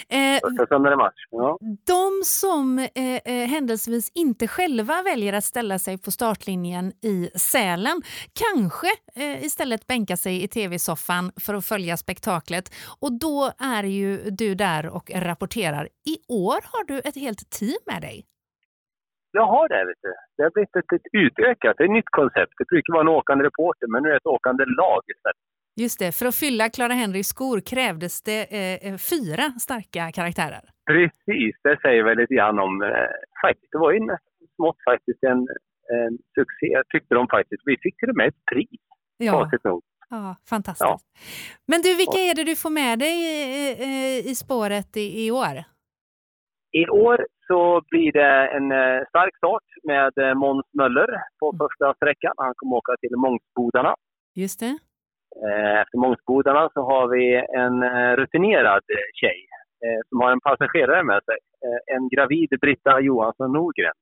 Eh. Ja. De som eh, eh, händelsevis inte själva väljer att ställa sig på startlinjen i Sälen kanske eh, istället bänka sig i tv-soffan för att följa spektaklet. Och då är ju du där och rapporterar. I år har du ett helt team med dig. Jag har det. Vet du. Det har blivit ett, ett utökat, ett nytt koncept. Det brukar vara en åkande reporter, men nu är det ett åkande lag istället. Just det, för att fylla Clara Henrys skor krävdes det eh, eh, fyra starka karaktärer. Precis, det säger väl lite grann om... Eh, faktiskt, det var ju smått faktiskt en, en succé, tyckte de faktiskt. Vi fick till och med ett pris, ja. Ja, fantastiskt. Ja. Men du, vilka är det du får med dig i, i, i spåret i, i, år? I år så blir det en eh, stark start med eh, Måns Möller på mm. första sträckan. Han kommer åka till Mångsbodarna. Just det. Eh, efter Mångsbodarna så har vi en eh, rutinerad tjej eh, som har en passagerare med sig. En gravid Britta Johansson Norgren.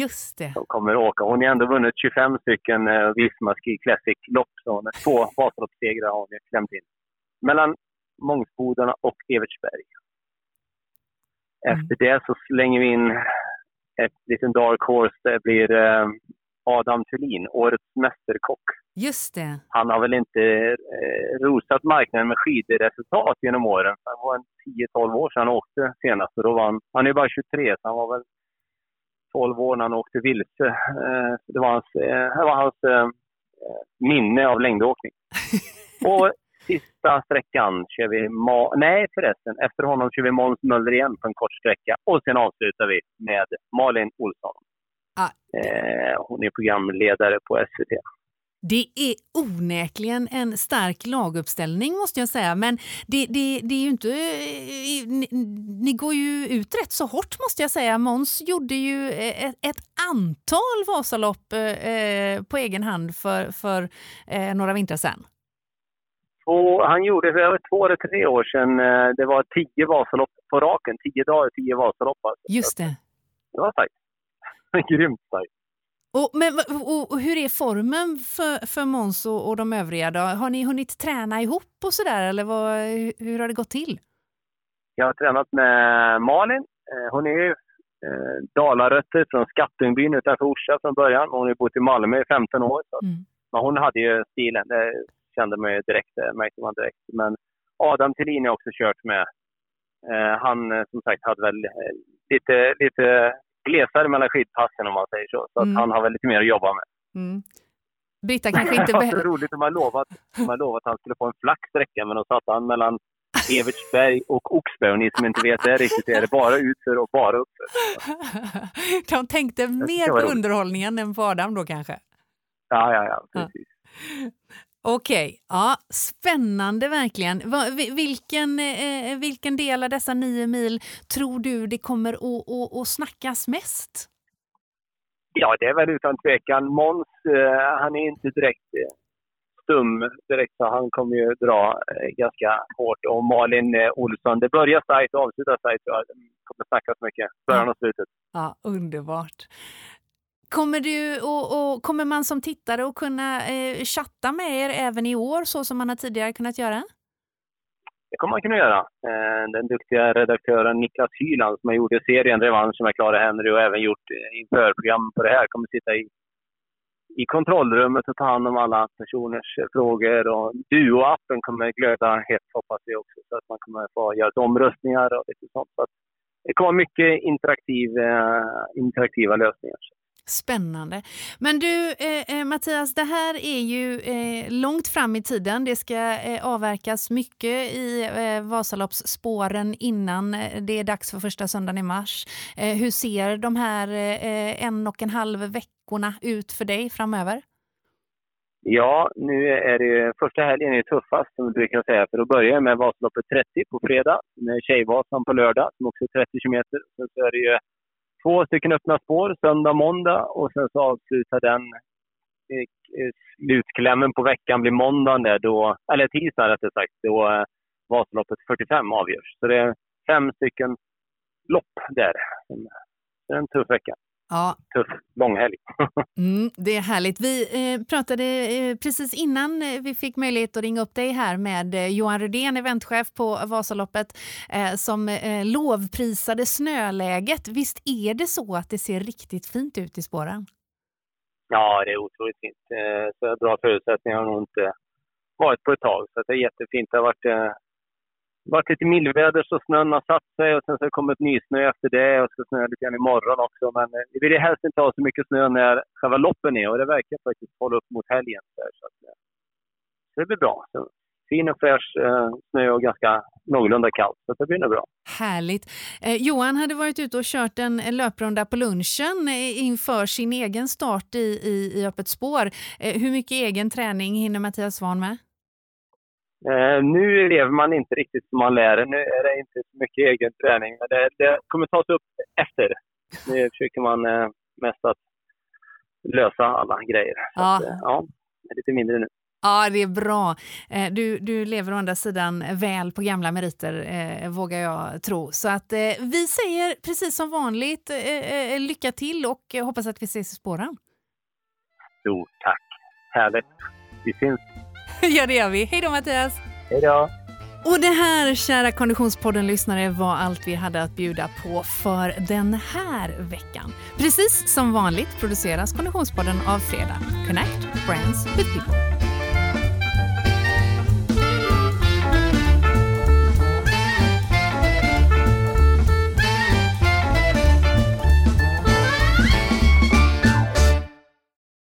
Just det. Som kommer att åka. Hon har ändå vunnit 25 stycken Visma Ski Classic-lopp. Två Vasaloppssegrar har hon klämt in. Mellan Mångsbodarna och Evertsberg. Mm. Efter det så slänger vi in ett liten dark horse. Det blir Adam Thulin, årets mästerkock. Just det. Han har väl inte eh, rosat marknaden med skidresultat genom åren. Det var en 10-12 år sedan han åkte senast. Och då var han, är bara 23, så han var väl 12 år när han åkte vilse. Eh, det var hans, eh, det var hans eh, minne av längdåkning. [laughs] och sista sträckan kör vi... Ma Nej förresten, efter honom kör vi Måns Möller igen på en kort sträcka. Och sen avslutar vi med Malin Olsson. Ah. Eh, hon är programledare på SVT. Det är onekligen en stark laguppställning måste jag säga, men det, det, det är ju inte... eh, Ni, ni går ju ut rätt så hårt måste jag säga. Måns gjorde ju eh, ett, ett antal Vasalopp eh, på egen hand för, för eh, några vintrar sedan. Och han gjorde för över två eller tre år sedan, det var tio Vasalopp på raken. Tio dagar, tio Vasalopp. Alltså. Just det. Det var starkt. Grymt starkt. Och, men, och, och hur är formen för, för Måns och, och de övriga? Då? Har ni hunnit träna ihop och sådär eller vad, hur, har det gått till? Jag har tränat med Malin. Eh, Hon är ju eh, Dalarötter från Skattungbyn utanför Orsa från början. Hon har bott i Malmö i 15 år. Så. Mm. Men hon hade ju stilen, det kände man ju direkt, det märkte man direkt. Men Adam Thelin har också kört med. Eh, han eh, som sagt hade väl eh, lite, lite glesare mellan skidpassen om man säger så. Så att Mm. han har väl lite mer att jobba med. Mm. Britta kanske inte [laughs] Det var roligt, de har lovat, de har lovat att han skulle få en flack sträcka, men då satt han mellan Evertsberg och Oxberg. Och ni som inte vet det riktigt, är det bara utför och bara uppför. [laughs] De tänkte mer på underhållningen än Adam då kanske? Ja, ja, ja, precis. Okej, ja, spännande verkligen. Va, vilken, eh, vilken del av dessa nio mil tror du det kommer att, snackas mest? Ja, det är väl utan tvekan. Måns, eh, han är inte direkt eh, stum direkt, så han kommer ju dra eh, ganska hårt. Och Malin eh, Olsson, det börjar starkt och avslutar starkt. Det kommer snackas mycket, början och slutet. Ja, underbart. Kommer, du, och, och, kommer man som tittare att kunna eh, chatta med er även i år så som man har tidigare kunnat göra? Det kommer man kunna göra. Eh, Den duktiga redaktören Niklas Hyland som har gjort serien Revansch med Clara Henry och även gjort eh, införprogram på det här kommer sitta i, i kontrollrummet och ta hand om alla personers eh, frågor. Och Duo-appen kommer glöda hett hoppas vi också så att man kommer få göra omröstningar och lite sånt. Så att det kommer vara mycket interaktiv, eh, interaktiva lösningar. Spännande. Men du, eh, eh, Mattias, det här är ju eh, långt fram i tiden. Det ska eh, avverkas mycket i eh, Vasaloppsspåren innan eh, det är dags för första söndagen i mars. Eh, hur ser de här eh, en och en halv veckorna ut för dig framöver? Ja, nu är det första helgen är tuffast som vi brukar säga. För då börjar med Vasaloppet 30 på fredag med Tjejvasan på lördag som också är 30 kilometer. Sen så är det ju två stycken öppna spår söndag, måndag och sen så avslutar den eh, eh, slutklämmen på veckan blir måndagen där då, eller tisdagen rättare sagt, då eh, Vasaloppet 45 avgörs. Så det är fem stycken lopp där. Det är en tuff vecka. Ja, Tuff långhelg. [laughs] Mm, det är härligt. Vi eh, pratade eh, precis innan eh, vi fick möjlighet att ringa upp dig här med eh, Johan Rudén, eventchef på Vasaloppet, eh, som eh, lovprisade snöläget. Visst är det så att det ser riktigt fint ut i spåren? Ja, det är otroligt fint. Eh, Så bra förutsättningar har nog inte varit på ett tag. Så det är jättefint. Det har varit, varit lite mildväder så snön har satt sig och sen så har det kommit nysnö efter det och ska snöa lite grann imorgon också. Men eh, vi vill ju helst inte ha så mycket snö när själva loppen är och det verkar faktiskt hålla upp mot helgen. Så, så, att, eh, så det blir bra. Så, fin och fräsch eh, snö och ganska någorlunda kallt. Så det blir nog bra. Härligt. Eh, Johan hade varit ute och kört en löprunda på lunchen eh, inför sin egen start i, i, i Öppet spår. Eh, hur mycket egen träning hinner Mattias Svahn med? Eh, nu lever man inte riktigt som man lär. Nu är det inte så mycket egen träning. Men det, det kommer tas upp efter. Nu försöker man eh, mest att lösa alla grejer. Ja. Att, eh, ja, det är lite mindre nu. Ja, det är bra. Eh, Du, du lever å andra sidan väl på gamla meriter, eh, vågar jag tro. Så att eh, vi säger precis som vanligt eh, eh, lycka till och eh, hoppas att vi ses i spåren. Stort tack. Härligt. Vi syns. [laughs] ja, det gör vi. Hej då Mattias! Hej då! Och det här, kära Konditionspodden-lyssnare, var allt vi hade att bjuda på för den här veckan. Precis som vanligt produceras Konditionspodden av Fredag. Connect Brands with People.